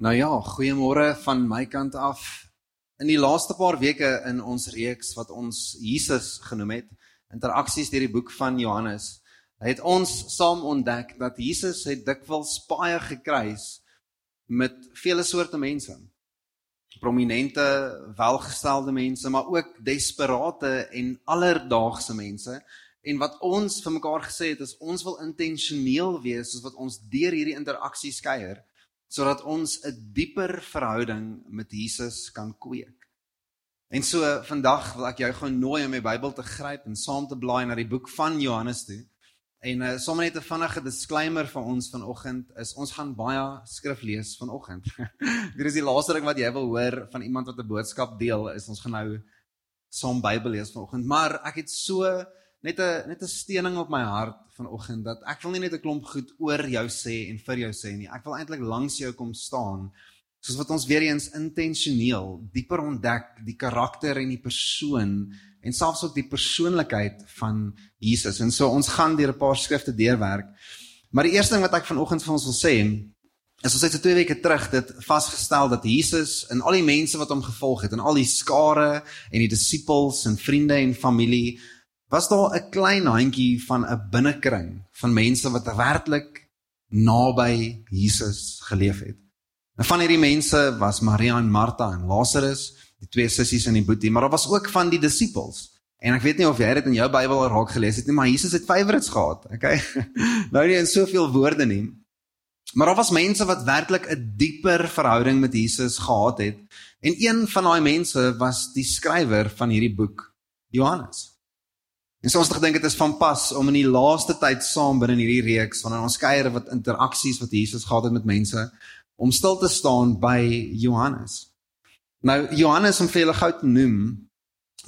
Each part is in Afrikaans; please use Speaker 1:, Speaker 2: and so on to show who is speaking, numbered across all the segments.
Speaker 1: Nou ja, goeiemôre van my kant af. In die laaste paar weke in ons reeks wat ons Jesus genoem het, interaksies deur die boek van Johannes, het ons saam ontdek dat Jesus het dikwels baie gekruis met vele soorte mense. Prominente, welgestelde mense, maar ook desperate en alledaagse mense. En wat ons vir mekaar gesê het is ons wil intentioneel wees soos wat ons deur hierdie interaksies kuier sodat ons 'n dieper verhouding met Jesus kan kweek. En so vandag wil ek jou gou nooi om my Bybel te gryp en saam te blaai na die boek van Johannes toe. En uh, sommer net 'n vinnige disclaimer vir ons vanoggend is ons gaan baie skrif lees vanoggend. Dit is die laaste ding wat jy wil hoor van iemand wat 'n boodskap deel is ons gaan nou saam Bybel lees vanoggend. Maar ek het so net 'n net 'n steening op my hart vanoggend dat ek wil nie net 'n klomp goed oor jou sê en vir jou sê nie. Ek wil eintlik langs jou kom staan soos wat ons weer eens intentioneel dieper ontdek die karakter en die persoon en selfs ook die persoonlikheid van Jesus. En so ons gaan deur 'n paar skrifte deurwerk. Maar die eerste ding wat ek vanoggend vir ons wil sê is ons het so 2 weke terug dit vasgestel dat Jesus en al die mense wat hom gevolg het en al die skare en die disippels en vriende en familie was daar 'n klein handjie van 'n binnekring van mense wat werklik naby Jesus geleef het. En van hierdie mense was Maria en Martha en Lazarus, die twee sissies in die boetie, maar daar was ook van die disippels. En ek weet nie of jy dit in jou Bybel raak gelees het nie, maar Jesus het favorites gehad, okay? nou nie in soveel woorde nie. Maar daar was mense wat werklik 'n dieper verhouding met Jesus gehad het. En een van daai mense was die skrywer van hierdie boek, Johannes. En so ons het gedink dit is van pas om in die laaste tyd saam binne hierdie reeks wanneer ons kuier wat interaksies wat Jesus gehad het met mense om stil te staan by Johannes. Nou Johannes om vir julle gou te noem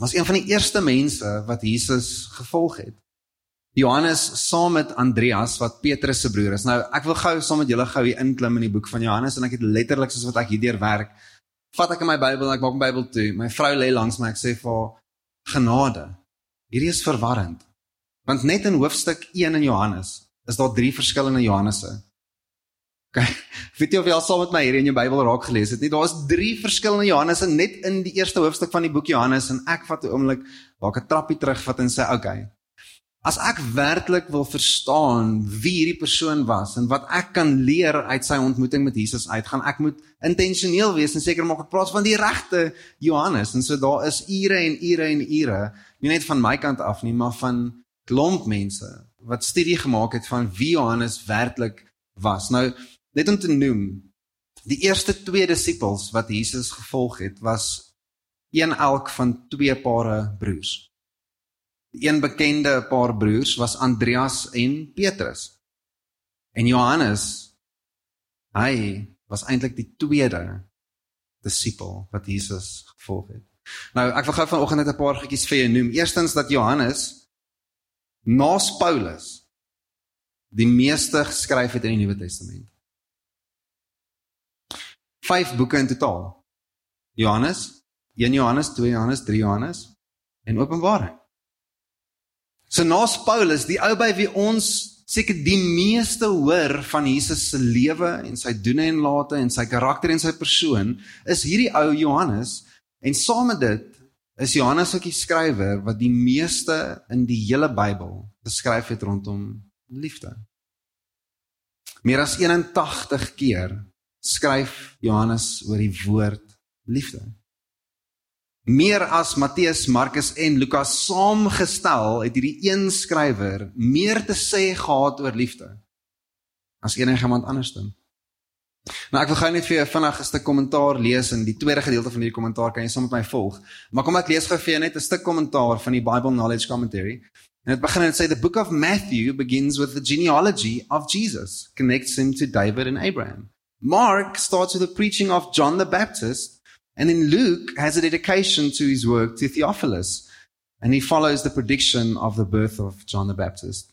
Speaker 1: was een van die eerste mense wat Jesus gevolg het. Johannes saam met Andreas wat Petrus se broer is. Nou ek wil gou saam met julle gou hier inklim in die boek van Johannes en ek het letterlik soos wat ek hierdeur werk, vat ek in my Bybel en ek maak my Bybel toe. My vrou lê langs my, ek sê vir haar genade. Hierdie is verwarrend. Want net in hoofstuk 1 in Johannes is daar drie verskillende Johannese. OK. Weet jy of jy al saam met my hier in jou Bybel raak gelees het nie? Daar is drie verskillende Johannese net in die eerste hoofstuk van die boek Johannes en ek vat 'n oomblik waar ek 'n trappie terugvat en sê, "Oké. Okay, as ek werklik wil verstaan wie hierdie persoon was en wat ek kan leer uit sy ontmoeting met Jesus uit, gaan ek moet intentioneel wees en seker maak ek praat van die regte Johannes. En so daar is ure en ure en ure nie net van my kant af nie, maar van klomp mense wat studie gemaak het van wie Johannes werklik was. Nou, net om te noem, die eerste twee disippels wat Jesus gevolg het, was een elk van twee pare broers. Een bekende paar broers was Andreas en Petrus. En Johannes, hy was eintlik die tweede disipel wat Jesus gevolg het. Nou, ek wil gou vanoggend net 'n paar goedjies vir jou noem. Eerstens dat Johannes na Paulus die meeste geskryf het in die Nuwe Testament. 5 boeke in totaal. Johannes, 1 Johannes, 2 Johannes, 3 Johannes en Openbaring. So na Paulus, die ou by wie ons seker die meeste hoor van Jesus se lewe en sy doene en late en sy karakter en sy persoon, is hierdie ou Johannes En saam met dit is Johannes ook die skrywer wat die meeste in die hele Bybel beskryf het rondom liefde. Meer as 81 keer skryf Johannes oor die woord liefde. Meer as Matteus, Markus en Lukas saamgestel het hierdie een skrywer meer te sê gehad oor liefde as enige iemand andersins. Nou ek wil gou net vir jou vinnig 'n stuk kommentaar lees in die tweede gedeelte van hierdie kommentaar kan jy saam met my volg. Maar kom ek lees gou vir jou net 'n stuk kommentaar van die Bible Knowledge Commentary. En dit begin en sê the book of Matthew begins with the genealogy of Jesus, connects him to David and Abraham. Mark starts with the preaching of John the Baptist, and then Luke has a dedication to his work to Theophilus, and he follows the prediction of the birth of John the Baptist.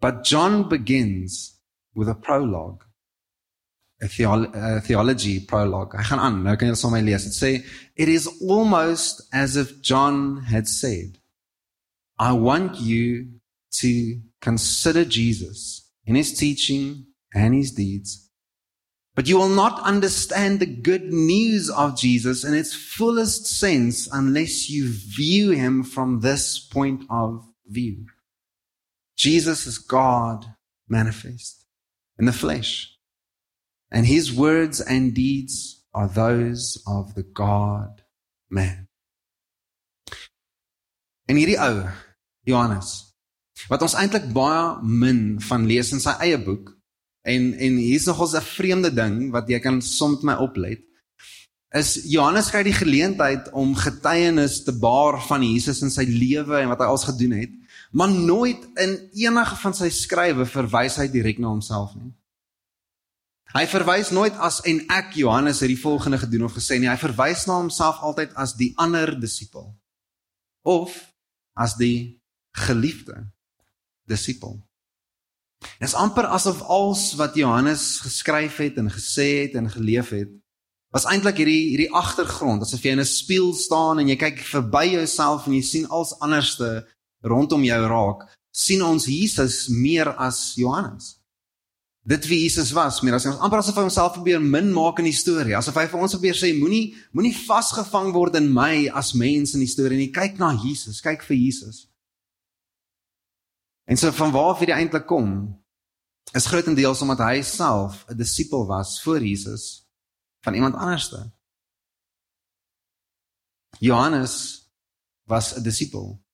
Speaker 1: But John begins with a prologue 'n theolo theology prologue. It is almost as if John had said, I want you to consider Jesus in his teaching and his deeds. But you will not understand the good news of Jesus in its fullest sense unless you view him from this point of view. Jesus is God manifest in the flesh. And his words and deeds are those of the God man. En hierdie ou, Johannes, wat ons eintlik baie min van lees in sy eie boek, En en hier's nogals 'n vreemde ding wat jy kan soms my oplet. Is Johannes kry die geleentheid om getuienis te baar van Jesus in sy lewe en wat hy als gedoen het, maar nooit in enige van sy skrywe verwys hy direk na homself nie. Hy verwys nooit as en ek Johannes het die volgende gedoen of gesê nie. Hy verwys na homself altyd as die ander disipel of as die geliefde disipel. Dit is amper asof alles wat Johannes geskryf het en gesê het en geleef het, was eintlik hierdie hierdie agtergrond, asof jy in 'n spieël staan en jy kyk verby jouself en jy sien alles anderste rondom jou raak, sien ons Jesus meer as Johannes. Dit wie Jesus was, meer as ons amper asof hy homself probeer min maak in die storie, asof hy vir ons probeer sê moenie moenie vasgevang word in my as mens in die storie nie, kyk na Jesus, kyk vir Jesus. En so van waar af hierdie eintlik kom is grootendeels omdat hy self 'n disipel was voor Jesus van iemand anderste. Johannes was 'n disipel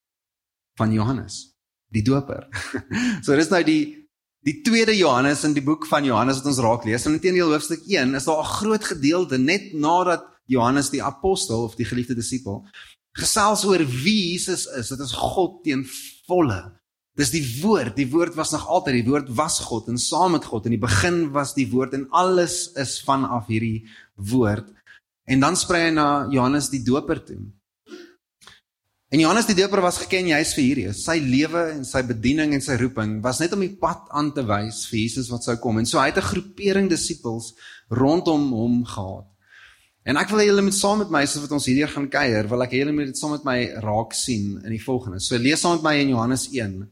Speaker 1: van Johannes, die doper. so dis nou die die tweede Johannes in die boek van Johannes wat ons raak lees. En intedeel hoofstuk 1 is daar 'n groot gedeelte net nadat Johannes die apostel of die geliefde disipel gesels oor wie Jesus is. Dit is God teen volle Dis die woord. Die woord was nog altyd. Die woord was God en saam met God. In die begin was die woord en alles is vanaf hierdie woord. En dan sprei hy na Johannes die Doper toe. En Johannes die Doper was geken juis vir hierdie. Sy lewe en sy bediening en sy roeping was net om die pad aan te wys vir Jesus wat sou kom. En so hy het 'n groepering disippels rondom hom gehad. En ek wil hê julle moet saam met my, soos wat ons hierdeur gaan kuier, wil ek hê julle moet dit saam met my raak sien in die volgende. So lees saam met my in Johannes 1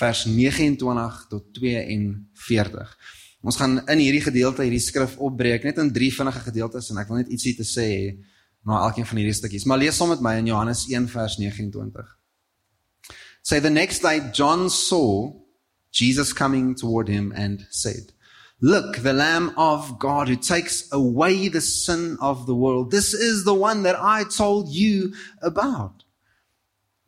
Speaker 1: vers 29 tot 42. Ons gaan in hierdie gedeelte hierdie skrif opbreek net in drie vinnige gedeeltes en ek wil net ietsie te sê na elkeen van hierdie stukkies. Maar lees saam met my in Johannes 1 vers 29. Say the next day John saw Jesus coming toward him and said, Look, the Lamb of God who takes away the sin of the world. This is the one that I told you about.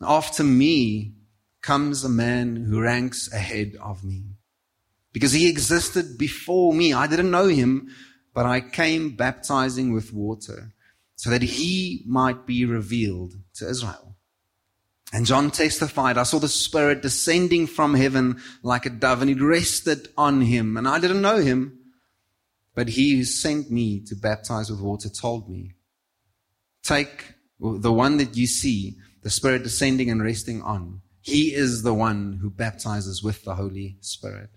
Speaker 1: After me, comes a man who ranks ahead of me. Because he existed before me. I didn't know him, but I came baptizing with water so that he might be revealed to Israel. And John testified, I saw the Spirit descending from heaven like a dove, and it rested on him. And I didn't know him, but he who sent me to baptize with water told me, Take the one that you see, the Spirit descending and resting on. He is the one who baptizes with the Holy Spirit.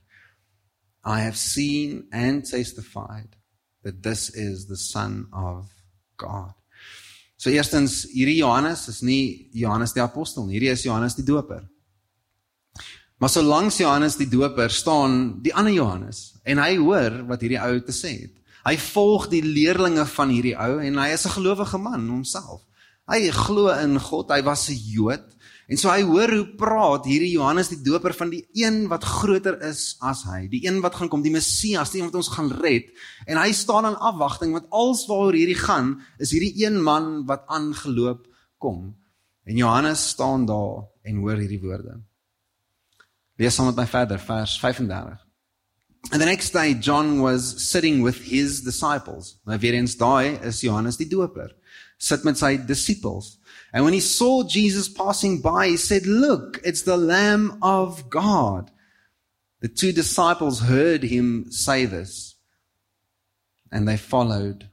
Speaker 1: I have seen and testified that this is the Son of God. So eerstens hierdie Johannes is nie Johannes die apostel nie, hierdie is Johannes die doper. Maar so langs Johannes die doper staan die ander Johannes en hy hoor wat hierdie ou te sê het. Hy volg die leerlinge van hierdie ou en hy is 'n gelowige man homself. Hy glo in God, hy was 'n Jood. En so hy hoor hoe praat hierdie Johannes die Doper van die een wat groter is as hy, die een wat gaan kom, die Messias, die een wat ons gaan red. En hy staan in afwagting want als waaroor hierdie gaan is hierdie een man wat aangeloop kom. En Johannes staan daar en hoor hierdie woorde. Lees saam met my verder vers 35. And the next day John was sitting with his disciples. Nou weer eens daai is Johannes die Doper sit met sy disippels. And when he saw Jesus passing by, he said, Look, it's the Lamb of God. The two disciples heard him say this, and they followed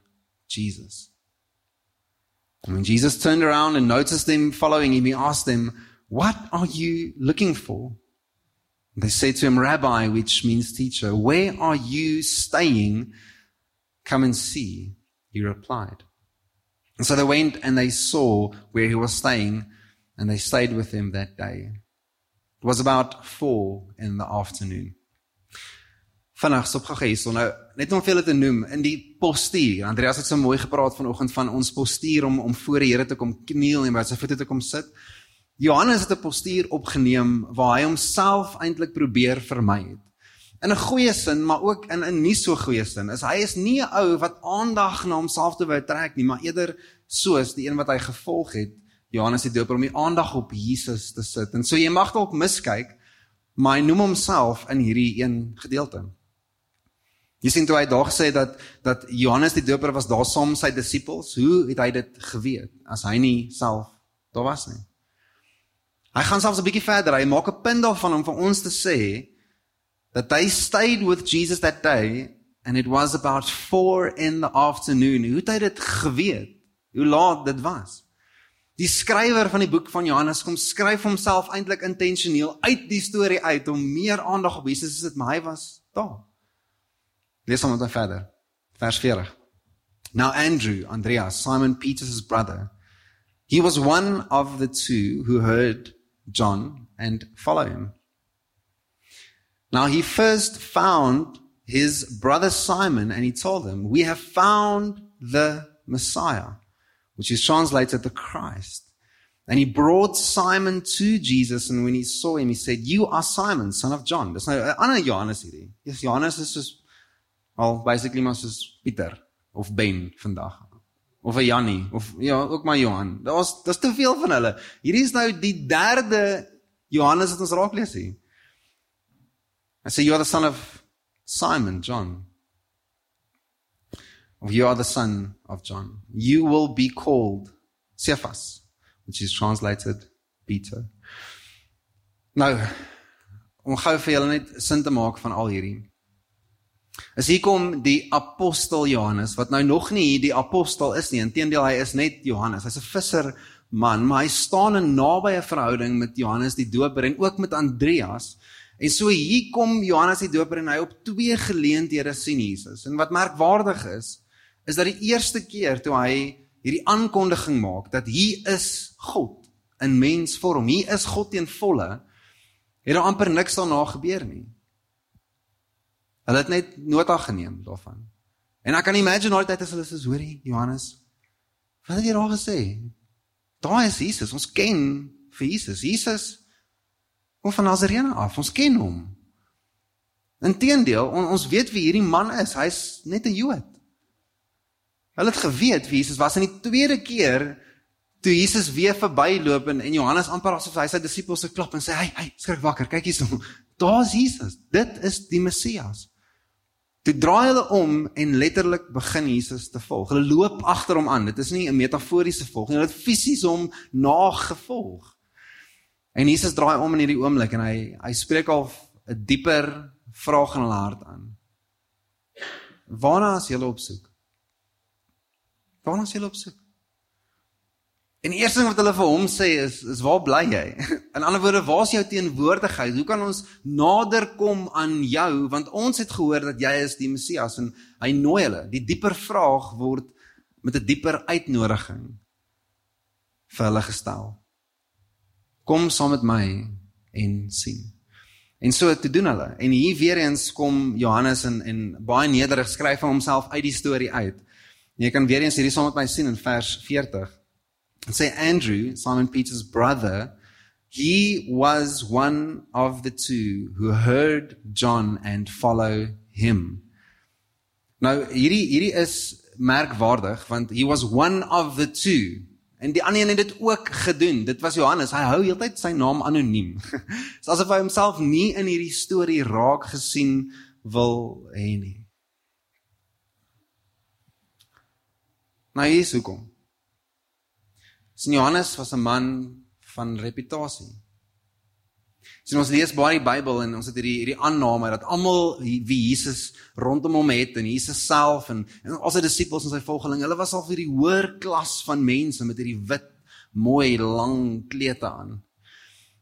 Speaker 1: Jesus. And when Jesus turned around and noticed them following him, he asked them, What are you looking for? They said to him, Rabbi, which means teacher, where are you staying? Come and see. He replied. And so they went and they saw where he was staying, and they stayed with him that day. It was about four in the afternoon. vinnig stop gou hierso nou net om vir julle te noem in die postuur. Andreas het so mooi gepraat vanoggend van ons postuur om om voor die Here te kom kniel en by sy voete te kom sit. Johannes het 'n postuur opgeneem waar hy homself eintlik probeer vermy het. In 'n goeie sin, maar ook in 'n nie so goeie sin. Is hy is nie 'n ou wat aandag na homself te wou trek nie, maar eerder soos die een wat hy gevolg het, Johannes die Doper om die aandag op Jesus te sit. En so jy mag dalk miskyk, maar hy noem homself in hierdie een gedeelte. Jy sien toe hy daar gesê dat dat Johannes die Doper was daar saam met sy disippels, hoe het hy dit geweet as hy nie self daar was nie? Hy gaan selfs 'n bietjie verder. Hy maak 'n punt daarvan om vir ons te sê that they stayed with Jesus that day and it was about 4 in the afternoon. Hoe het hy dit geweet? Hoe laat dit was? Die skrywer van die boek van Johannes kom skryf homself eintlik intentioneel uit die storie uit om meer aandag op Jesus as dit maar hy was daar. Lees hom dan verder. Vers 40. Now Andrew, Andreas, Simon Peter's brother, he was one of the two who heard John and follow him. Now he first found his brother Simon and he told him, We have found the Messiah, which is translated the Christ. And he brought Simon to Jesus, and when he saw him, he said, You are Simon, son of John. No, I know Johannes hierdie. Yes, Johannes is just Al basically maar soos Pieter of Ben. Of 'n Jannie of ja, ook maar Johan. Daar's daar's te veel van hulle. Hierdie is nou die derde Johannes wat ons raak lees hier. I say you are the son of Simon, John. Of you are the son of John. You will be called Cephas, which is translated Peter. Nou, om gou vir julle net sin te maak van al hierdie. As hier kom die apostel Johannes wat nou nog nie die apostel is nie. Inteendeel hy is net Johannes. Hy's 'n visser man, maar hy staan in nabye verhouding met Johannes die Doper en ook met Andreas. En so hier kom Johannes die Doper en hy op twee geleenthede sien Jesus. En wat merkwaardig is, is dat die eerste keer toe hy hierdie aankondiging maak dat hier is God in mensvorm, hier is God teen volle, het daar amper niks daarna gebeur nie. Hulle het net nota geneem daarvan. En ek kan imagine nou altyd as hulle sê, "Hoorie, Johannes, wat het jy daar gesê? Daar is Jesus. Ons ken vir Jesus. Jesus kom van Nazarene af. Ons ken hom." Inteendeel, on, ons weet wie hierdie man is. Hy's net 'n Jood. Hulle het geweet wie Jesus was in die tweede keer toe Jesus weer verbyloop en, en Johannes amper asof hy sy disippels se klop en sê, "Hey, hey, skrik wakker. Kyk hierso. Daar's Jesus. Dit is die Messias." Toe draai hulle om en letterlik begin Jesus te volg. Hulle loop agter hom aan. Dit is nie 'n metaforiese volg nie. Hulle het fisies hom nagevolg. En Jesus draai om in hierdie oomblik en hy hy spreek al 'n dieper vraag in hulle hart aan. Waarna is julle op soek? Waarna is julle op soek? En die eerste ding wat hulle vir hom sê is is waar bly jy? In ander woorde, waar is jou teenwoordigheid? Hoe kan ons nader kom aan jou want ons het gehoor dat jy is die Messias en hy nooi hulle. Die dieper vraag word met 'n dieper uitnodiging vir hulle gestel. Kom saam met my en sien. En so te doen hulle. En hier weer eens kom Johannes en en baie nederig skryf van homself uit die storie uit. Jy kan weer eens hierdie saam met my sien in vers 40 say Andrew, Simon Peter's brother, he was one of the two who heard John and follow him. Nou hierdie hierdie is merkwaardig want he was one of the two. En die ander een het dit ook gedoen. Dit was Johannes. Hy hou heeltyd sy naam anoniem. Dis asof hy homself nie in hierdie storie raak gesien wil hê nie. Nou hier is hoekom. Sien Johannes was 'n man van reputasie. Sien ons lees baie die Bybel en ons het hierdie hierdie aanname dat almal wie Jesus rondom hom het en Jesus self en, en al sy disippels en sy volgelinge, hulle was al vir die hoër klas van mense met hierdie wit, mooi, lang klere aan.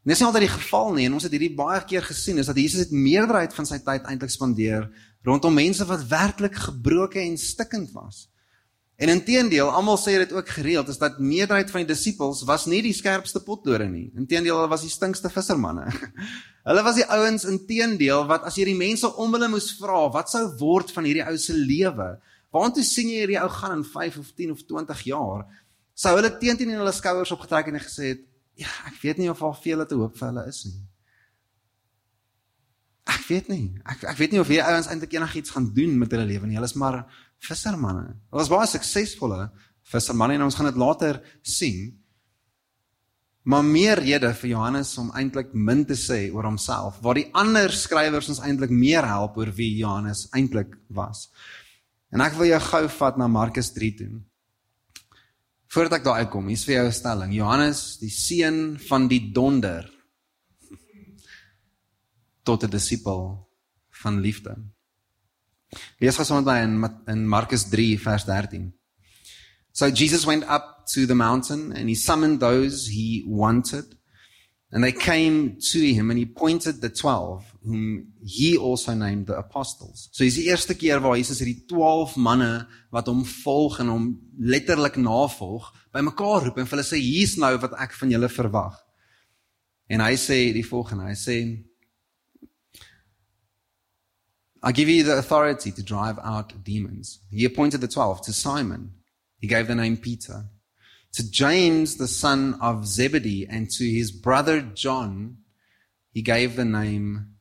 Speaker 1: Dis nie altyd die geval nie en ons het hierdie baie keer gesien is dat Jesus het meerderheid van sy tyd eintlik spandeer rondom mense wat werklik gebroken en stikkend was. En inteendeel, almal sê dit ook gereeld, is dat meerderheid van die disippels was nie die skerpste potdore nie. Inteendeel, hulle was die stinkste vissermanne. Hulle was die ouens inteendeel wat as jy die mense om hulle moes vra, wat sou word van hierdie ou se lewe? Waartoe sien jy hierdie ou gaan in 5 of 10 of 20 jaar? Sou hulle teenteen in hulle skouers opgetrek en gesê het, ja, ek weet nie of al veel te hoop vir hulle is nie. Ek weet nie. Ek ek weet nie of hierdie ouens eintlik enigiets gaan doen met hulle lewe nie. Hulle is maar vissermanne. Hulle was baie suksesvolle vissermanne en ons gaan dit later sien. Maar meer rede vir Johannes om eintlik min te sê oor homself, waar die ander skrywers ons eintlik meer help oor wie Johannes eintlik was. En ek wil jou gou vat na Markus 3 toe. Voordat ek daar uitkom, hier's vir jou 'n stelling. Johannes, die seun van die donder, tot 'n disipel van liefde. Lees gou sommer in in Markus 3 vers 13. So Jesus went up to the mountain and he summoned those he wanted and they came to him and he pointed the 12 whom he also named the apostles. So dis die eerste keer waar Jesus hierdie 12 manne wat hom volg en hom letterlik navolg, bymekaar roep en vir hulle sê hier's nou wat ek van julle verwag. En hy sê die volgende, hy sê I give you the authority to drive out demons. He appointed the 12 to Simon. He gave the name Peter. To James, the son of Zebedee, and to his brother John, he gave the name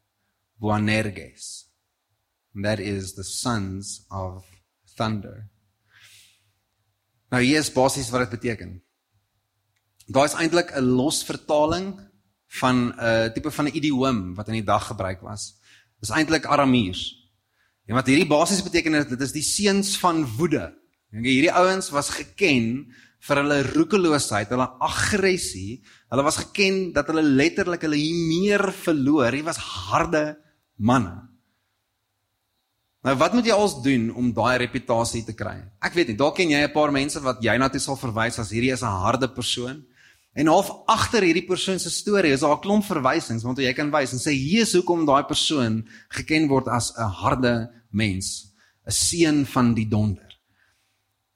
Speaker 1: Boanerges. And that is the sons of thunder. Nou hier is basies wat dit beteken. Daar is eintlik 'n losvertaling van 'n tipe van 'n idioom wat in die dag gebruik was. Dis eintlik Aramees. En wat hierdie basies beteken is dit is die seuns van woede. Dink jy hierdie ouens was geken vir hulle roekeloosheid, hulle aggressie. Hulle was geken dat hulle letterlik hulle meer verloor. Hulle was harde manne. Nou wat moet jy als doen om daai reputasie te kry? Ek weet nie, dalk ken jy 'n paar mense wat jy na toe sal verwys as hierdie is 'n harde persoon. En half agter hierdie persoon se storie is daar 'n klomp verwysings want jy kan wys en sê hier is hoekom daai persoon geken word as 'n harde mens, 'n seun van die donder.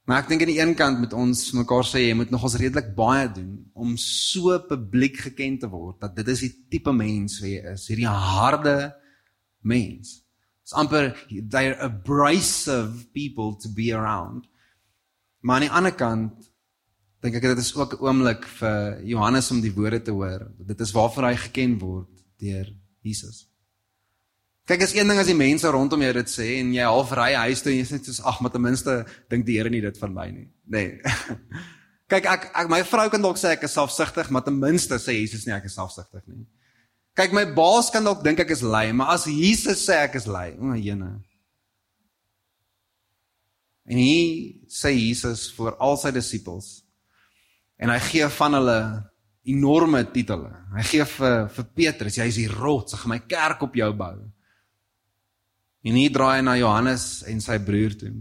Speaker 1: Maar ek dink aan die een kant met ons mekaar sê jy moet nog ons redelik baie doen om so publiek geken te word dat dit is die tipe mens wie jy is, hierdie harde mens. It's amper they're abrasive people to be around. Maar aan die ander kant dink ek dit is ook 'n oomblik vir Johannes om die woorde te hoor. Dit is waarvoor hy geken word deur Jesus. Kyk, as een ding as die mense rondom jou dit sê en jy half ry huis toe en jy sê soos ag, maar ten minste dink die Here nie dit van my nie. Nee. Kyk, ek, ek my vrou kan dalk sê ek is selfsugtig, maar ten minste sê Jesus nie ek is selfsugtig nie. Kyk, my baas kan dalk dink ek is lui, maar as Jesus sê ek is lui, o, jene. En hy sê Jesus vir al sy disippels en hy gee van hulle enorme titels. Hy gee vir vir Petrus, jy is die rots, ek gaan my kerk op jou bou. En hy draai na Johannes en sy broer toe,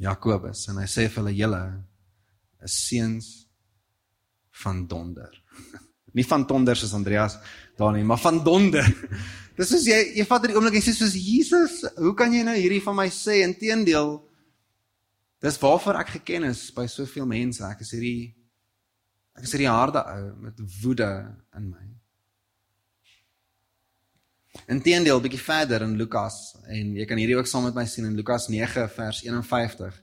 Speaker 1: Jakobus, en hy sê vir hulle julle is seuns van donder. Nie van donder soos Andreas daar nie, maar van donder. Dis soos jy jy vat hierdie oomblik en sê soos Jesus, hoe kan jy nou hierdie van my sê? Inteendeel, dis waarvoor ek geken is by soveel mense. Ek is hierdie Ek is hierdie harde ou met woede in my. Inteendeel bietjie verder in Lukas en jy kan hierdie ook saam met my sien in Lukas 9 vers 51.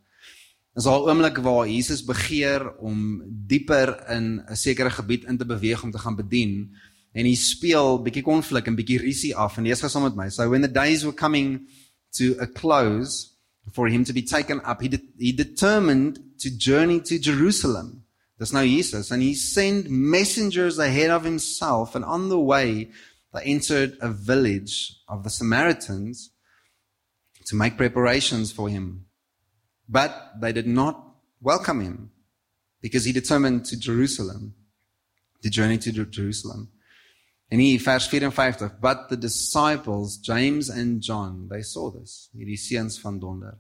Speaker 1: Is al oomblik waar Jesus begeer om dieper in 'n sekere gebied in te beweeg om te gaan bedien en hy speel bietjie konflik en bietjie risie af en lees gou saam met my. So when the days were coming to a close for him to be taken up he, de he determined to journey to Jerusalem Dis nou Jesus and he sent messengers ahead of himself and on the way they entered a village of the Samaritans to make preparations for him. But they did not welcome him because he determined to Jerusalem, to journey to Jerusalem. and En hier vers 54, but the disciples James and John, they saw this. Hierdie seuns van donder.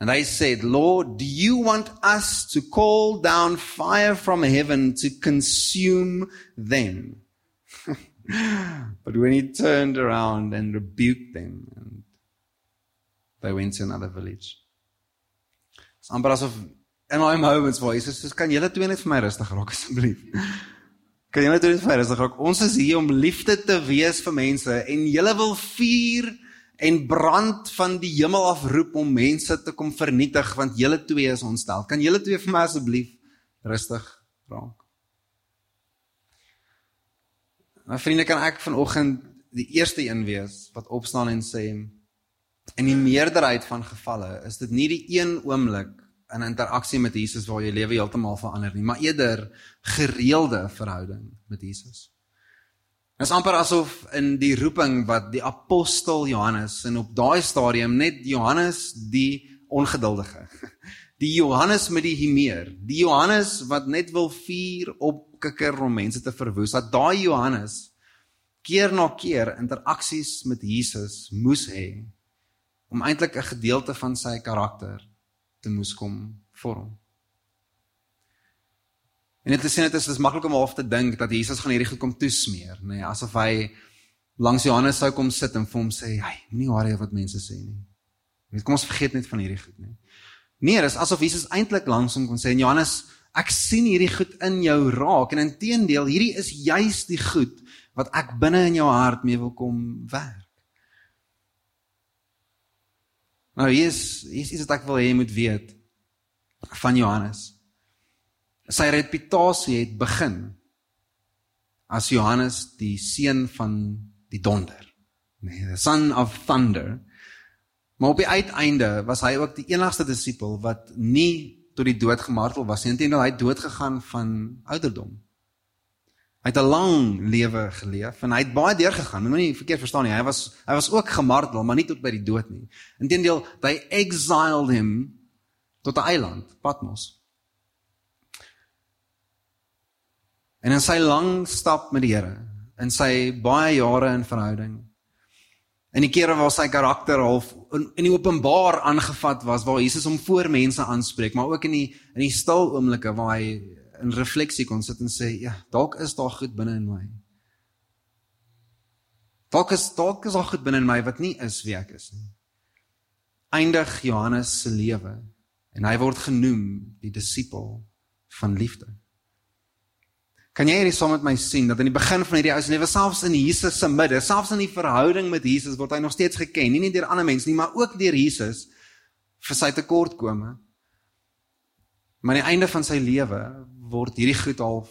Speaker 1: And they said, Lord, do you want us to call down fire from heaven to consume them? but when he turned around and rebuked them, and they went to another village. It's amper asof in my moments waar Jesus sê, kan julle twee net vir my rustig raak asseblief? Kan jy net dit vir ons raak? Ons is hier om liefde te wees vir mense en jy wil vuur en brand van die hemel af roep om mense te kom vernietig want julle twee is ontstel. Kan julle twee vir my asseblief rustig raak? My vriende, kan ek vanoggend die eerste een wees wat opstaan en sê in die meerderheid van gevalle is dit nie die een oomblik in interaksie met Jesus waar jou lewe heeltemal verander nie, maar eerder gereelde verhouding met Jesus. Dit is amper asof in die roeping wat die apostel Johannes en op daai stadium net Johannes die ongeduldige. Die Johannes met die himeer, die Johannes wat net wil vuur opkikker om mense te verwoes, dat daai Johannes keer na keer interaksies met Jesus moes hê om eintlik 'n gedeelte van sy karakter te moes kom vorm. En dit net dit is maklik om half te dink dat Jesus gaan hierdie goed kom toesmeer, nê, nee, asof hy langs Johannes sou kom sit en vir hom sê, "Hey, moenie worry oor wat mense sê nie." Net kom ons vergeet net van hierdie goed, nê. Nee, dit is asof Jesus eintlik langs hom kon sê, "Johannes, ek sien hierdie goed in jou raak en inteendeel, hierdie is juis die goed wat ek binne in jou hart mee wil kom werk." Nou hier is hier is iets wat ek wil hê jy moet weet van Johannes. Sy reputasie het begin as Johannes die seun van die donder. Nee, the son of thunder. Maar op die uiteinde was hy ook die enigste disipel wat nie tot die dood gemartel was nie. Inteendeel hy het dood gegaan van ouderdom. Hy het 'n lang lewe geleef en hy het baie deur gegaan. Moenie verkeerd verstaan nie. Hy was hy was ook gemartel, maar nie tot by die dood nie. Inteendeel, they exiled him tot 'n eiland, Patmos. En in sy lang stap met die Here, in sy baie jare in verhouding, in die kere waar sy karakter half in, in die openbaar aangevat was waar Jesus hom voor mense aanspreek, maar ook in die in die stil oomblikke waar hy in refleksie kon sit en sê, ja, dalk is daar goed binne in my. Dalk is dalk is daar goed binne in my wat nie is wie ek is nie. Eindig Johannes se lewe en hy word genoem die disipel van liefde. Kan jy hierdie saam met my sien dat in die begin van hierdie ou se lewe selfs in Jesus se midde, selfs in die verhouding met Jesus word hy nog steeds geken, nie net deur ander mense nie, maar ook deur Jesus vir sy tekortkome. Maar aan die einde van sy lewe word hierdie goed al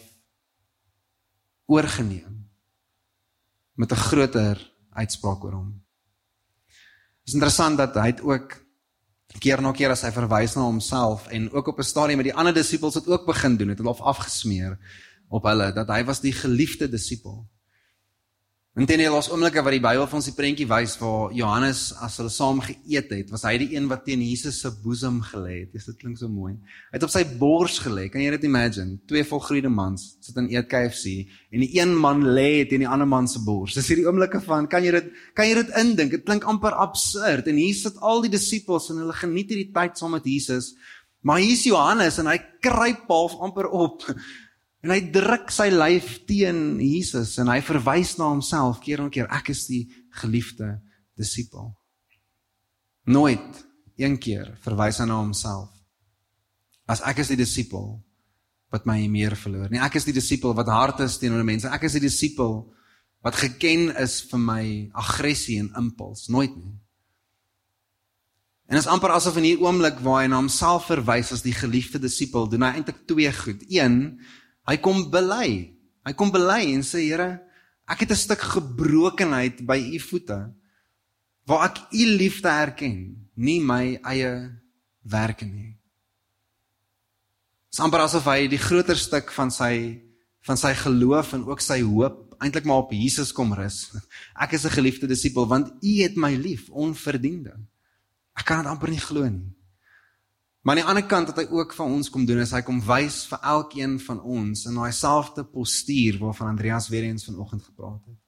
Speaker 1: oorgeneem met 'n groter uitspraak oor hom. Dit is interessant dat hy het ook keer na keer as hy verwys na homself en ook op 'n stadium met die ander disippels het ook begin doen het, hulle af afgesmeer op hulle dat hy was die geliefde disipel. Inteendeel was oomblikke wat die Bybel vir ons die prentjie wys waar Johannes as hulle saam geëet het, was hy die een wat teen Jesus se boesem gelê het. Dis dit klink so mooi. Hy het op sy bors gelê. Kan jy dit imagine? Twee volgroeide mans sit en eet KFC en die een man lê teen die ander man se bors. Dis hierdie oomblikke van kan jy dit kan jy dit indink? Dit klink amper absurd en hier sit al die disippels en hulle geniet hierdie tyd saam met Jesus. Maar hier's Johannes en hy kruip half amper op En hy druk sy lyf teen Jesus en hy verwys na homself keer op keer ek is die geliefde disipel. Nooit een keer verwys hy na homself as ek is die disipel wat my meer verloor. Nee, ek is die disipel wat hard is teenoor mense. Ek is die disipel wat geken is vir my aggressie en impuls. Nooit nie. En is amper asof in hierdie oomblik waar hy na homself verwys as die geliefde disipel, doen hy eintlik twee goed. Een, Hy kom bely. Hy kom bely en sê Here, ek het 'n stuk gebrokenheid by u voete waar ek u liefde erken, nie my eie werke nie. Samper asof hy die groter stuk van sy van sy geloof en ook sy hoop eintlik maar op Jesus kom rus. Ek is 'n geliefde disipel want u het my lief onverdiende. Ek kan dit amper nie glo nie. Maar aan die ander kant wat hy ook van ons kom doen is hy kom wys vir elkeen van ons in daai selfde postuur waarvan Andreas weer eens vanoggend gepraat het.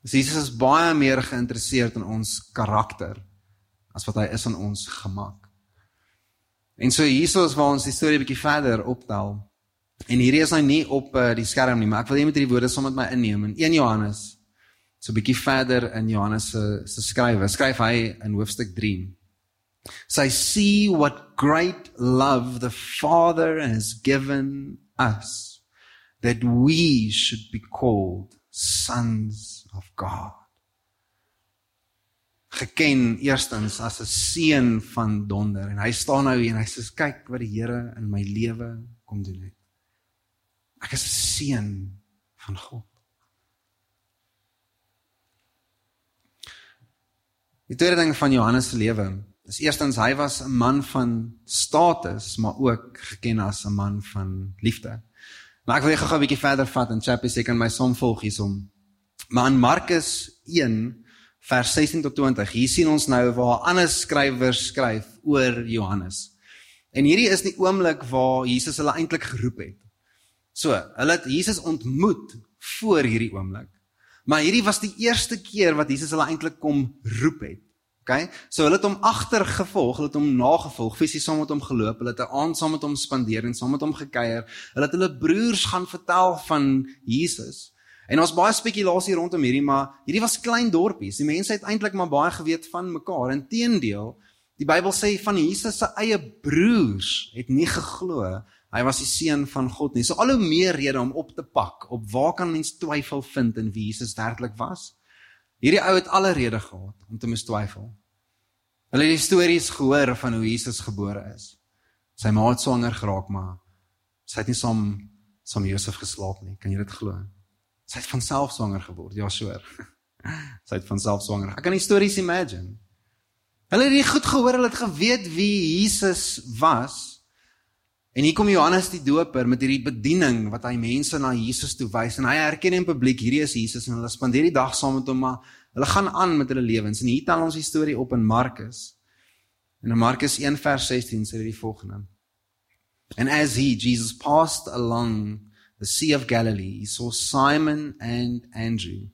Speaker 1: Dus Jesus is baie meer geïnteresseerd in ons karakter as wat hy is in ons gemak. En so hiersoos waar ons die storie bietjie verder optel. En hierdie is nou nie op uh, die skerm nie, maar ek wil net met hierdie woorde saam met my inneem in 1 Johannes. So bietjie verder in Johannes se se skrywe. Skryf hy in hoofstuk 3 So I see what great love the Father has given us that we should be called sons of God. Geken eerstens as 'n seun van donder en hy staan nou hier en hy sê kyk wat die Here in my lewe kom doen het. Ek is 'n seun van God. Die tweede ding van Johannes se lewe is eerstens hy was 'n man van status, maar ook geken as 'n man van liefde. Maar ek wil gou 'n bietjie verder vat en chapie sê kan my som volg hiersom. Maar in Markus 1 vers 16 tot 20, hier sien ons nou waar ander skrywers skryf oor Johannes. En hierdie is die oomblik waar Jesus hulle eintlik geroep het. So, hulle het Jesus ontmoet voor hierdie oomblik. Maar hierdie was die eerste keer wat Jesus hulle eintlik kom roep het. OK? So hulle het hom agtergevolg, hulle het hom nagevolg, fisies saam met hom geloop, hulle het 'n aand saam met hom spandeer en saam met hom gekuier. Hulle het hulle broers gaan vertel van Jesus. En ons baie spekulasie rondom hierdie, maar hierdie was klein dorpies. Die mense het eintlik maar baie geweet van mekaar. Inteendeel, die Bybel sê van Jesus se eie broers het nie geglo hy was die seun van God nie. So al hoe meer rede om op te pak op waar kan mens twyfel vind in wie Jesus werklik was? Hierdie ou het alle rede gehad om te mis twyfel. Hulle het die stories gehoor van hoe Jesus gebore is. Sy ma het swanger geraak, maar sy het nie saam saam Josef geslaap nie. Kan jy dit glo? Sy het van self swanger geword. Ja, sure. sy het van self swanger. Ek kan die stories imagine. Hulle het dit goed gehoor, hulle het geweet wie Jesus was. En hier kom Johannes die Doper met hierdie bediening wat hy mense na Jesus toe wys en hy erken in publiek hierdie is Jesus en hulle spandeer die dag saam met hom maar hulle gaan aan met hulle lewens en hier tel ons die storie op in Markus. En in Markus 1 vers 16 sê dit die volgende. And as he Jesus passed along the sea of Galilee he saw Simon and Andrew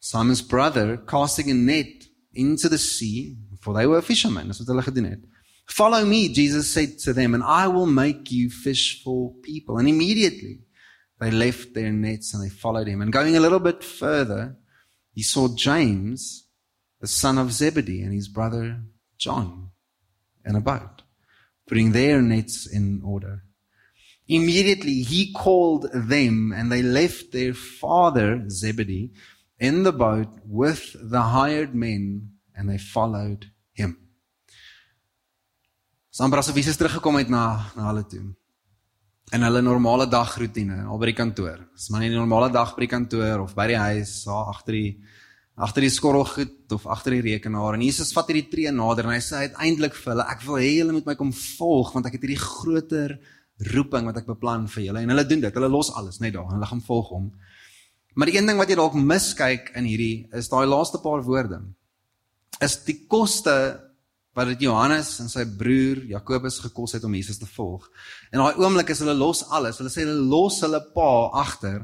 Speaker 1: Simon's brother casting a net into the sea for they were fishermen. Dis wat hulle gedoen het. Follow me, Jesus said to them, and I will make you fish for people. And immediately they left their nets and they followed him. And going a little bit further, he saw James, the son of Zebedee, and his brother John in a boat, putting their nets in order. Immediately he called them, and they left their father Zebedee in the boat with the hired men, and they followed him. Sambra se visie teruggekom het na na hulle toe. In hulle normale dagroetine al by die kantoor. Dis maar nie 'n normale dag by die kantoor of by die huis, daar agter die agter die skorrelgoed of agter die rekenaar. En Jesus vat hierdie tree nader en hy sê uiteindelik vir hulle, ek wil hê julle moet my kom volg want ek het hierdie groter roeping wat ek beplan vir julle. En hulle doen dit. Hulle los alles net daar en hulle gaan volg hom. Maar die een ding wat jy dalk miskyk in hierdie is daai laaste paar woorde. Is die koste wat dit Johannes en sy broer Jakobus gekos het om Jesus te volg. En daai oomblik is hulle los alles. Hulle sê hulle los hulle pa agter.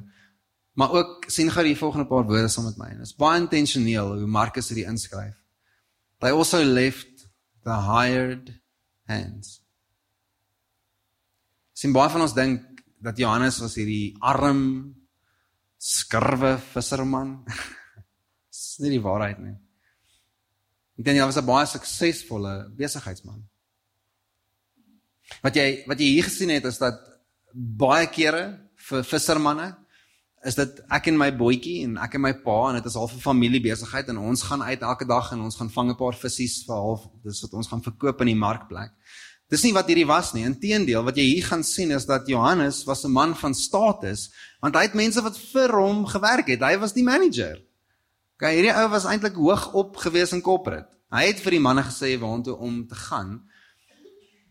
Speaker 1: Maar ook sien gou die volgende paar woorde saam met my. Dit is baie intentioneel hoe Markus dit inskryf. They also left the hired hands. Sien baie van ons dink dat Johannes was hierdie arm skurwe visserman. Dis nie die waarheid nie. Ek dink hy was 'n baie suksesvolle besigheidsman. Wat jy wat jy hier gesien het is dat baie kere vir vissermanne is dit ek en my boetjie en ek en my pa en dit is half 'n familiebesigheid en ons gaan uit elke dag en ons gaan vang 'n paar visse vir half dis wat ons gaan verkoop in die markplek. Dis nie wat hierdie was nie. Inteendeel, wat jy hier gaan sien is dat Johannes was 'n man van status want hy het mense wat vir hom gewerk het. Hy was die manager. Okay, hierdie ou was eintlik hoog op gewees in corporate. Hy het vir die manne gesê waartoe om te gaan.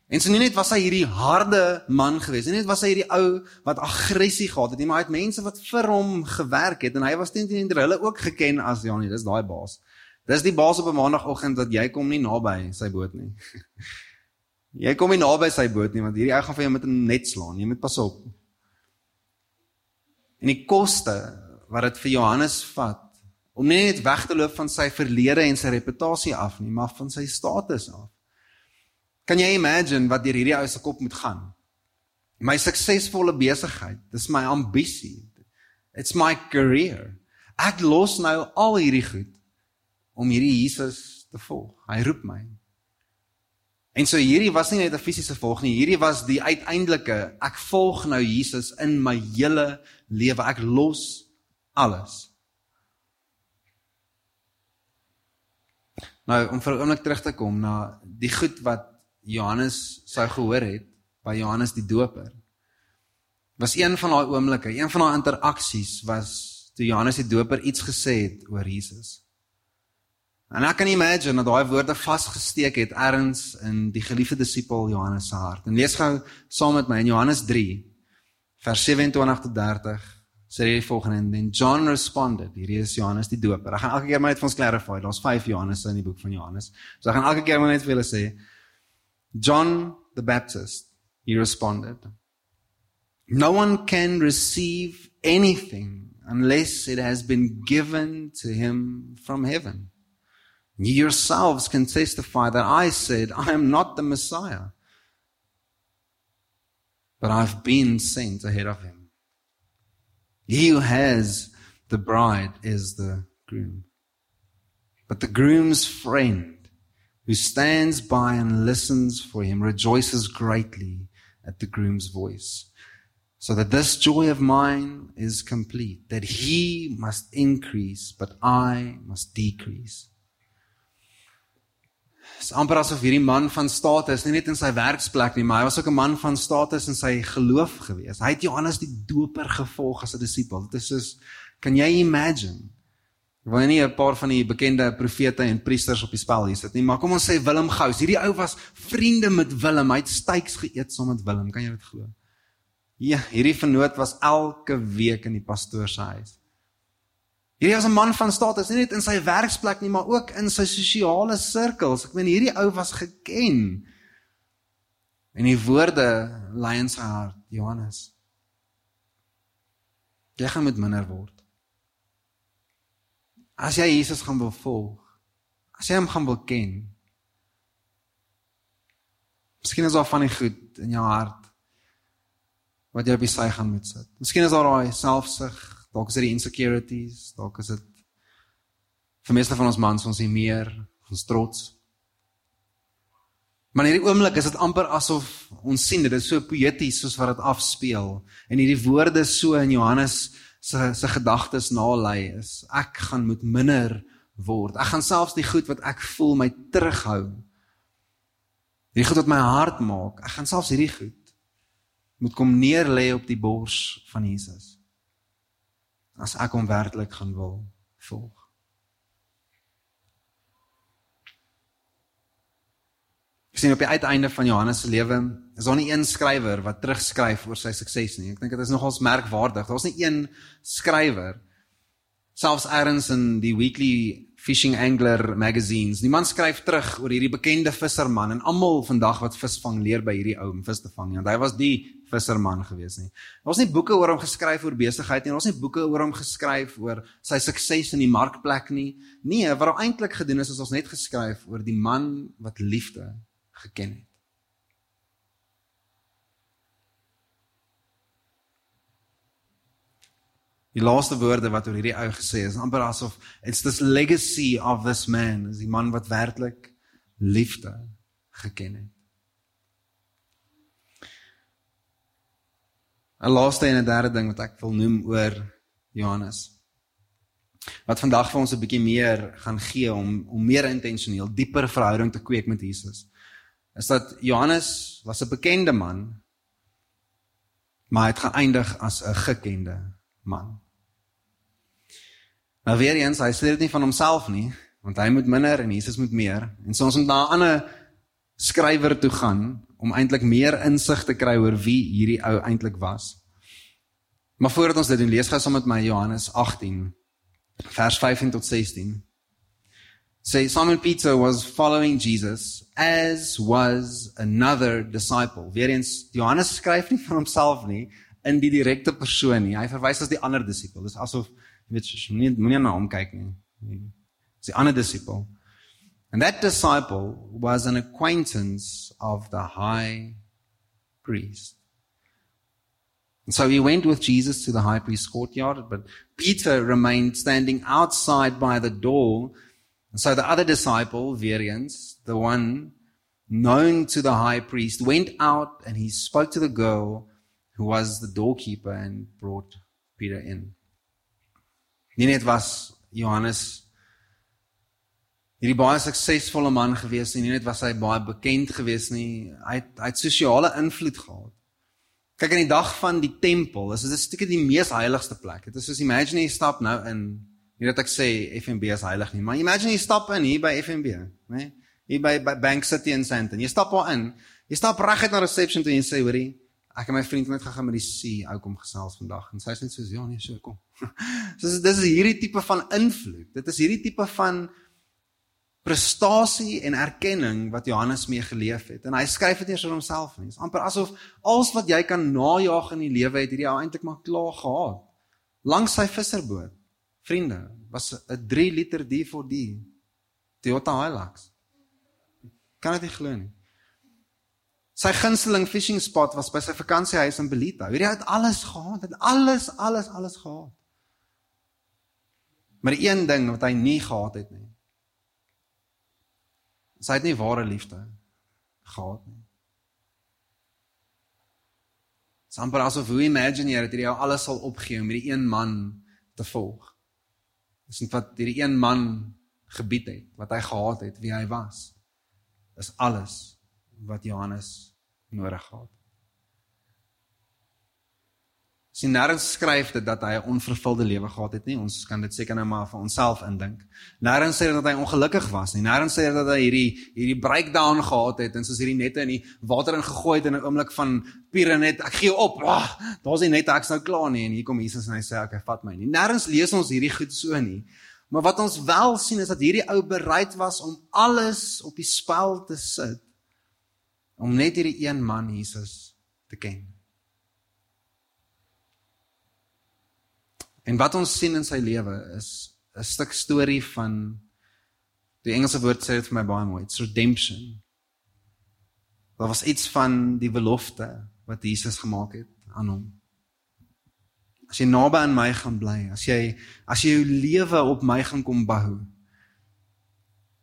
Speaker 1: En so nie net was hy hierdie harde man gewees, nie net was hy hierdie ou wat aggressie gehad het nie, maar hy het mense wat vir hom gewerk het en hy was teenoor hulle ook geken as ja nee, dis daai baas. Dis die baas op 'n maandagooggend dat jy kom nie naby sy boot nie. jy kom nie naby sy boot nie want hierdie ou gaan vir jou met 'n net slaan. Jy moet pas op. En die koste wat dit vir Johannes vat om nie net weg te loop van sy verlede en sy reputasie af nie, maar van sy status af. Kan jy imagine wat deur hierdie ou se kop moet gaan? My suksesvolle besigheid, dis my ambisie. It's my career. Ek los nou al hierdie goed om hierdie Jesus te volg. Hy roep my. En so hierdie was nie net 'n fisiese volg nie, hierdie was die uiteindelike ek volg nou Jesus in my hele lewe. Ek los alles. Nou om vir 'n oomblik terug te kom na die goed wat Johannes sou gehoor het by Johannes die Doper. Was een van daai oomblikke, een van daai interaksies was toe Johannes die Doper iets gesê het oor Jesus. En ek kan imagine dat daai woorde vasgesteek het ergens in die geliefde disipel Johannes se hart. En lees gou saam met my in Johannes 3 vers 27 tot 30 sê hy volgende en then John responded. Hier is Johannes die Doper. Ek gaan elke keer maar net vir ons clarify. Daar's 5 Johannese in die boek van Johannes. So ek gaan elke keer maar net vir julle sê John the Baptist he responded. No one can receive anything unless it has been given to him from heaven. You yourselves can testify that I said, I am not the Messiah, but I've been sent ahead of him. He who has the bride is the groom. But the groom's friend, who stands by and listens for him, rejoices greatly at the groom's voice. So that this joy of mine is complete, that he must increase, but I must decrease. Is amper asof hierdie man van status nie net in sy werksplek nie, maar hy was ook 'n man van status in sy geloof gewees. Hy het Johannes die Doper gevolg as 'n disipel. Dit is soos kan jy imagine? Wil jy nie 'n paar van die bekende profete en priesters op die spel hier sit nie, maar kom ons sê Willem Gous. Hierdie ou was vriende met Willem. Hy het steaks geëet saam met Willem. Kan jy dit glo? Ja, hierdie vernoot was elke week in die pastoor se huis. Hierdie was 'n man van status, nie net in sy werksplek nie, maar ook in sy sosiale sirkels. Ek meen hierdie ou was geken. En die woorde lei in sy hart, Johannes. Jy gaan met minder word. As jy Jesus gaan wil volg, as jy hom gaan wil ken. Miskien is daar van die goed in jou hart wat jy op die sy gaan moet sit. Miskien is daar daai selfsug Dalk is dit die insecurities, dalk is dit vir meeste van ons mans ons nie meer ons trots. Maar in hierdie oomblik is dit amper asof ons sien dit is so poëties soos wat dit afspeel en hierdie woorde so in Johannes se se gedagtes nalei is ek gaan moet minder word. Ek gaan selfs die goed wat ek voel my terughou. Hierdie goed wat my hart maak, ek gaan selfs hierdie goed moet kom neer lê op die bors van Jesus as ek hom werklik gaan wil volg. Ek sien op die uiteinde van Johannes se lewe is daar nie een skrywer wat terugskryf oor sy sukses nie. Ek dink dit is nogals merkwaardig. Daar's nie een skrywer selfs eers in die weekly fishing angler magazines. Die man skryf terug oor hierdie bekende visserman en almal vandag wat visvang leer by hierdie ou om vis te vang. Want hy was die visserman gewees nie. Daar's nie boeke oor hom geskryf oor besigheid nie. Daar's nie boeke oor hom geskryf oor sy sukses in die markplek nie. Nee, wat daar eintlik gedoen is is ons net geskryf oor die man wat liefde geken het. Die laaste woorde wat oor hierdie ou gesê is, amper asof it's this legacy of this man, is die man wat werklik liefde geken het. 'n laaste en 'n derde ding wat ek wil noem oor Johannes. Wat vandag vir ons 'n bietjie meer gaan gee om om meer intentioneel dieper verhouding te kweek met Jesus. Is dat Johannes was 'n bekende man, maar hy het geëindig as 'n gekende man. Nou weer eens, hy sê dit nie van homself nie, want hy moet minder en Jesus moet meer. En soms moet na 'n ander skrywer toe gaan om eintlik meer insig te kry oor wie hierdie ou eintlik was. Maar voordat ons dit doen, lees gou saam met my Johannes 18 vers 15 tot 16. Say Simon Peter was following Jesus as was another disciple. Weerens Johannes skryf nie van homself nie in die direkte persoon nie. Hy verwys as die ander disipel. Dis asof weet, moenie moenie na hom kyk nie. Dis ander disipel. And that disciple was an acquaintance of the high priest. And so he went with Jesus to the high priest's courtyard, but Peter remained standing outside by the door. And so the other disciple, Varians, the one known to the high priest, went out and he spoke to the girl who was the doorkeeper and brought Peter in. Nie net was Johannes hierdie baie suksesvolle man gewees nie, nie net was hy baie bekend gewees nie, hy het, hy het sosiale invloed gehad. Kyk in die dag van die tempel, is dit 'n stukkie die mees heiligste plek. Dit is soos imagine jy stap nou in, nie dat ek sê FNB is heilig nie, maar imagine jy stap in hier by FNB, né? Hier by, by Bank City in Sandton. Jy stap daar in. Jy stap reguit na reception toe en jy sê, "Hoorie, ek en my vriend het net gegaan met die see ou kom gesels vandag." En sy sê net soos, "Ja, nee, so kom." so dis is hierdie tipe van invloed. Dit is hierdie tipe van prestasie en erkenning wat Johannes mee geleef het. En hy skryf dit eers oor homself nie. Dit is amper asof alles wat jy kan najag in die lewe het hierdie ou eintlik maar klaar gehad. Langs sy visserboot. Vriende, was 'n 3 liter D4D Toyota Hilux. Kan dit glo nie. Sy gunsteling fishing spot was by sy vakansiehuis in Belita. Hierdie het alles gehad, het alles, alles, alles gehad. Maar een ding wat hy nie gehad het nie, Sy het nie ware liefde gehad nie. Samper asof hoe imagine jy dat jy alles sal opgee om hierdie een man te volg. Dis net wat hierdie een man gebied het, wat hy gehad het, wie hy was. Is alles wat Johannes nodig gehad. sien nêrens skryf dit dat hy 'n onvervulde lewe gehad het nie. Ons kan dit seker nou maar vir onsself indink. Nêrens sê dat hy ongelukkig was nie. Nêrens sê dat hy hierdie hierdie breakdown gehad het en soos hierdie nette in die water ingegooi het in 'n oomblik van pure net ek gee op. Oh, Daar's nie net ek's nou klaar nie en hier kom Jesus en hy sê okay, vat my nie. Nêrens lees ons hierdie goed so nie. Maar wat ons wel sien is dat hierdie ou bereid was om alles op die spel te sit om net hierdie een man Jesus te ken. En wat ons sien in sy lewe is 'n stuk storie van die Engelse woord sê dit vir my baie mooi, it's redemption. Daar was iets van die belofte wat Jesus gemaak het aan hom. As jy naby aan my gaan bly, as jy as jy jou lewe op my gaan kom bou,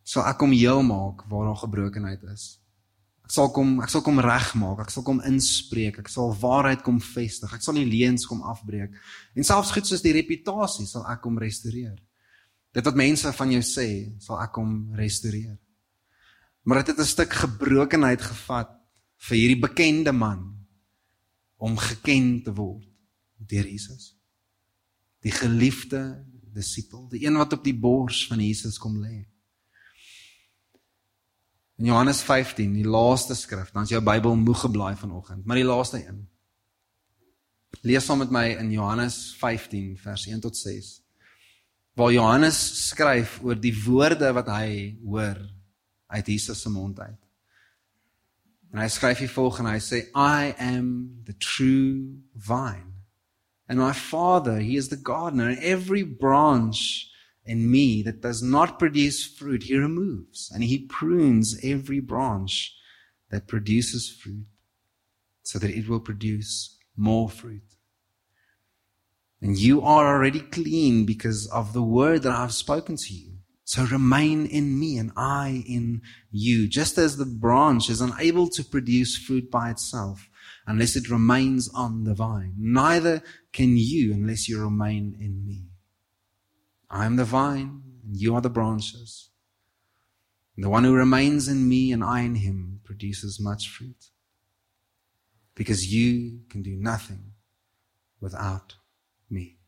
Speaker 1: sal ek hom heel maak waar daar gebrokenheid is. Ek sal kom, ek sal kom regmaak, ek sal kom inspreek, ek sal waarheid kom vestig, ek sal nie leuns kom afbreek. En selfs goed soos die reputasie sal ek kom restoreer. Dit wat mense van jou sê, sal ek kom restoreer. Maar dit het 'n stuk gebrokenheid gevat vir hierdie bekende man om geken te word deur Jesus. Die geliefde disipel, die een wat op die bors van Jesus kom lê. In Johannes 15, die laaste skrif, dan is jou Bybel moeg geblaai vanoggend, maar die laaste een. Lees saam met my in Johannes 15 vers 1 tot 6. Waar Johannes skryf oor die woorde wat hy hoor uit Jesus se mond uit. En hy skryf hier volgens hy sê I am the true vine and my father he is the gardener and every branch in me that does not produce fruit, he removes, and he prunes every branch that produces fruit so that it will produce more fruit. And you are already clean because of the word that I've spoken to you. So remain in me and I in you. Just as the branch is unable to produce fruit by itself unless it remains on the vine, neither can you unless you remain in me. I am the vine, and you are the branches. And the one who remains in me and I in him produces much fruit. Because you can do nothing without me.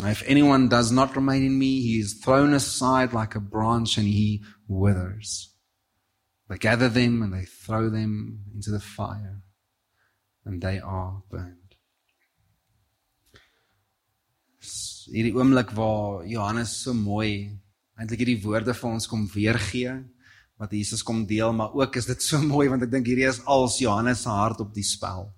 Speaker 1: Now, if anyone does not remain in me, he is thrown aside like a branch and he withers. They gather them and they throw them into the fire, and they are burned. Hierdie oomblik waar Johannes so mooi eintlik hierdie woorde vir ons kom weergee wat Jesus kom deel, maar ook is dit so mooi want ek dink hierdie is als Johannes se hart op die spel.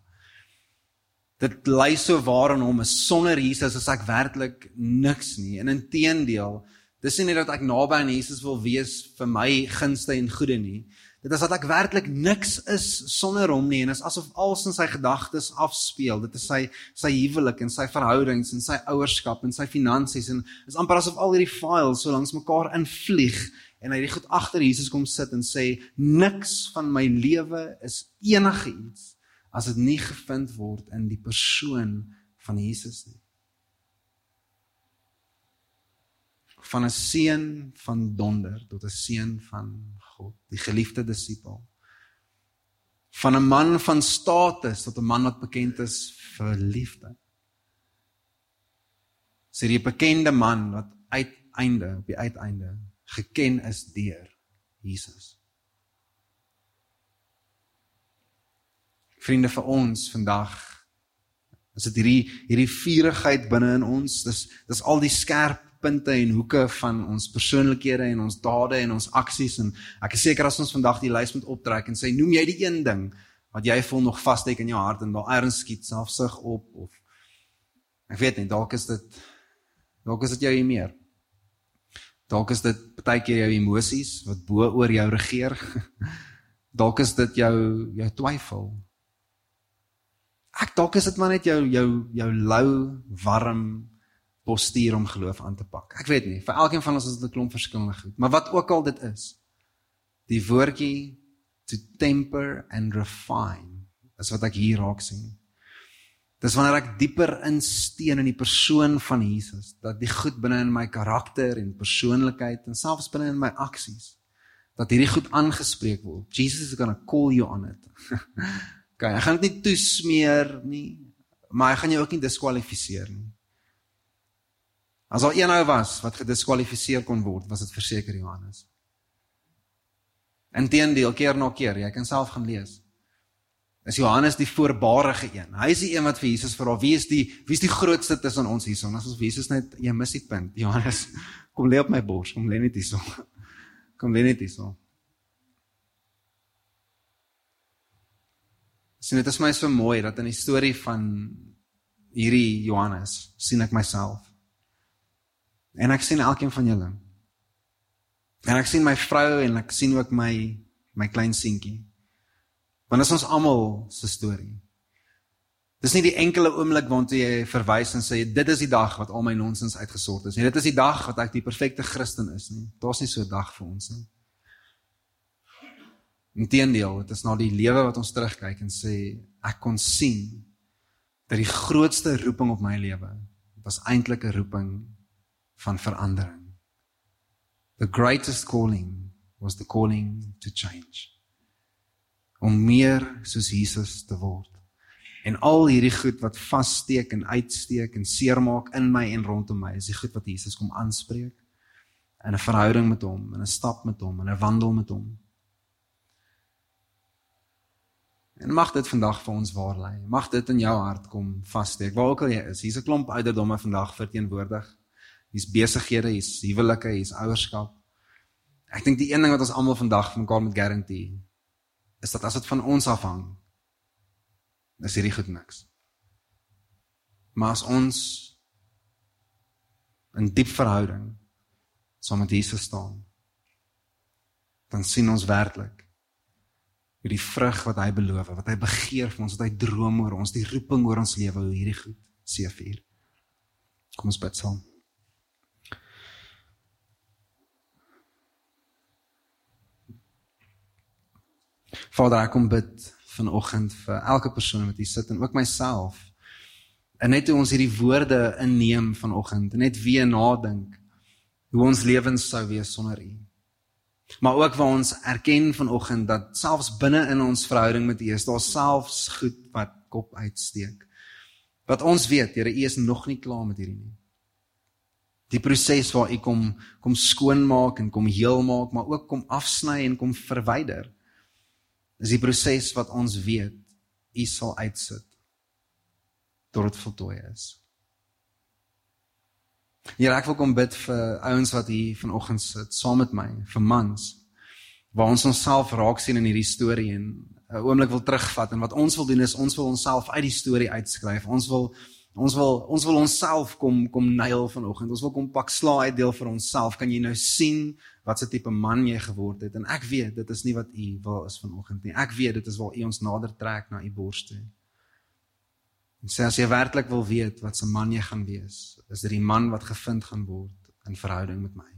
Speaker 1: Dit lei so waar in hom is sonder Jesus is ek werklik niks nie. En inteendeel, dis nie net dat ek naby aan Jesus wil wees vir my gunste en goeie nie. Dit is dat ek werklik niks is sonder hom nie en is asof alles in sy gedagtes afspeel. Dit is sy sy huwelik en sy verhoudings en sy ouerskap en sy finansies en is amper asof al hierdie files so langs mekaar invlieg en hy het goed agter Jesus kom sit en sê niks van my lewe is enigiets as dit nie gevind word in die persoon van Jesus nie. Van 'n seun van donder tot 'n seun van God, die geliefde disipel. Van 'n man van status tot 'n man wat bekend is vir liefde. Sy die bekende man wat uiteinde op die uiteinde geken is deur Jesus. Vriende vir ons vandag is dit hierdie hierdie vurigheid binne in ons. Dis dis al die skerp punte en hoeke van ons persoonlikhede en ons dade en ons aksies en ek is seker as ons vandag die lys moet optrek en sê noem jy die een ding wat jy voel nog vassteek in jou hart en daar erns skiet selfsug op of ek weet nie dalk is dit dalk is dit jou meer dalk is dit baie keer jou emosies wat bo oor jou regeer. Dalk is dit jou jou twyfel. Ek dalk is dit maar net jou jou jou lou warm postuur om geloof aan te pak. Ek weet nie, vir elkeen van ons is dit 'n klomp verskillende goed, maar wat ook al dit is, die woordjie to temper and refine is wat ek hier raak sien. Dis wanneer ek dieper insteen in die persoon van Jesus, dat die goed binne in my karakter en persoonlikheid en selfs binne in my aksies dat hierdie goed aangespreek word. Jesus is going to call you on it. okay, ek gaan dit nie toesmeer nie, maar ek gaan jou ook nie diskwalifiseer nie. As daar een ou was wat gediskwalifiseer kon word, was dit verseker Johannes. Inteendeel keer na keer, jy kan self gaan lees. Is Johannes die voorbarige een. Hy is die een wat vir Jesus vra, wie is die wie is die grootste tussen ons hierson? As ons Jesus net jy mis die punt. Johannes, kom lê op my bors, kom lê net hierson. Kom lê net hierson. Sien dit is my so mooi dat in die storie van hierdie Johannes sien ek myself. En ek sien elkeen van julle. En ek sien my vrou en ek sien ook my my klein seentjie. Want dit is ons almal se storie. Dis nie die enkele oomblik waartoe jy verwys en sê dit is die dag wat al my nonsens uitgesort is nie. Dit is die dag wat ek die perfekte Christen is nie. Daar's nie so 'n dag vir ons nie. Inteendeel, dit is na die lewe wat ons terugkyk en sê ek kon sien dat die grootste roeping op my lewe was eintlik 'n roeping van verandering. The greatest calling was the calling to change. Om meer soos Jesus te word. En al hierdie goed wat vassteek en uitsteek en seermaak in my en rondom my, is die goed wat Jesus kom aanspreek in 'n verhouding met hom, in 'n stap met hom, in 'n wandel met hom. En mag dit vandag vir ons waar lê. Mag dit in jou hart kom vassteek. Waar ook al jy is, hier's 'n klomp ouderdomme vandag verteenwoordig hier's besighede, hier's huwelike, hier's ouerskap. Ek dink die een ding wat ons almal vandag van mekaar moet garandeer is dat as dit van ons afhang, is hierdie goed niks. Maar as ons in diep verhouding saam met Jesus staan, dan sien ons werklik hoe die vrug wat hy beloof, wat hy begeer vir ons, wat hy droom oor ons, die roeping oor ons lewe, hoe hierdie goed seëvier. Kom ons bid saam. Vader, ek kom bid vanoggend vir elke persoon wat hier sit en ook myself. En net hoe ons hierdie woorde inneem vanoggend, net weer nadink hoe ons lewens sou wees sonder U. Maar ook waar ons erken vanoggend dat selfs binne in ons verhouding met U is daar selfs goed wat kop uitsteek. Wat ons weet, Here, U is nog nie klaar met hierdie nie. Die proses waar U kom kom skoonmaak en kom heel maak, maar ook kom afsny en kom verwyder is die proses wat ons weet u sal uitsit tot dit voltooi is. Here ek wil kom bid vir ouens wat hier vanoggend sit saam met my, vir mans waar ons onsself raak sien in hierdie storie en 'n oomblik wil terugvat en wat ons wil doen is ons wil onsself uit die storie uitskryf. Ons wil Ons wil ons wil onsself kom kom nail vanoggend. Ons wil kom pak slaai uitdeel vir onsself. Kan jy nou sien wat se tipe man jy geword het? En ek weet dit is nie wat u wil is vanoggend nie. Ek weet dit is waar u ons nader trek na u bors toe. En sê as jy werklik wil weet wat se man jy gaan wees, is dit die man wat gevind gaan word in verhouding met my.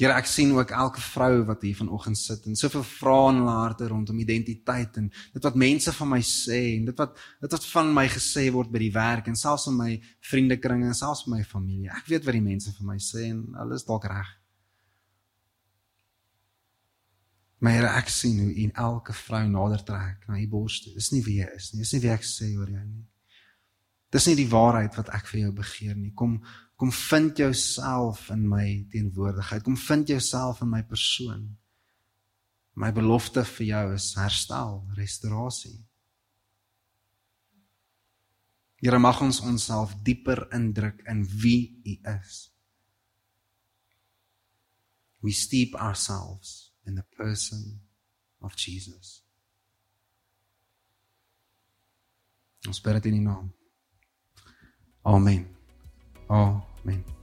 Speaker 1: Here ek sien ook elke vrou wat hier vanoggend sit en soveel vrae in haar harte rondom identiteit en dit wat mense van my sê en dit wat dit wat van my gesê word by die werk en selfs in my vriendekringe en selfs my familie. Ek weet wat die mense van my sê en hulle is dalk reg. Maar Here, ek sien hoe U elke vrou nader trek na U bors toe. Dis nie wie jy is nie. Dis nie wie ek sê oor jou nie. Dis nie die waarheid wat ek vir jou begeer nie. Kom kom vind jouself in my teenwoordigheid. Kom vind jouself in my persoon. My belofte vir jou is herstel, restaurasie. Here mag ons onsself dieper indruk in wie U is. We steep ourselves in the person of Jesus. Ons bid dit in U naam. Amen. Amen. Amén.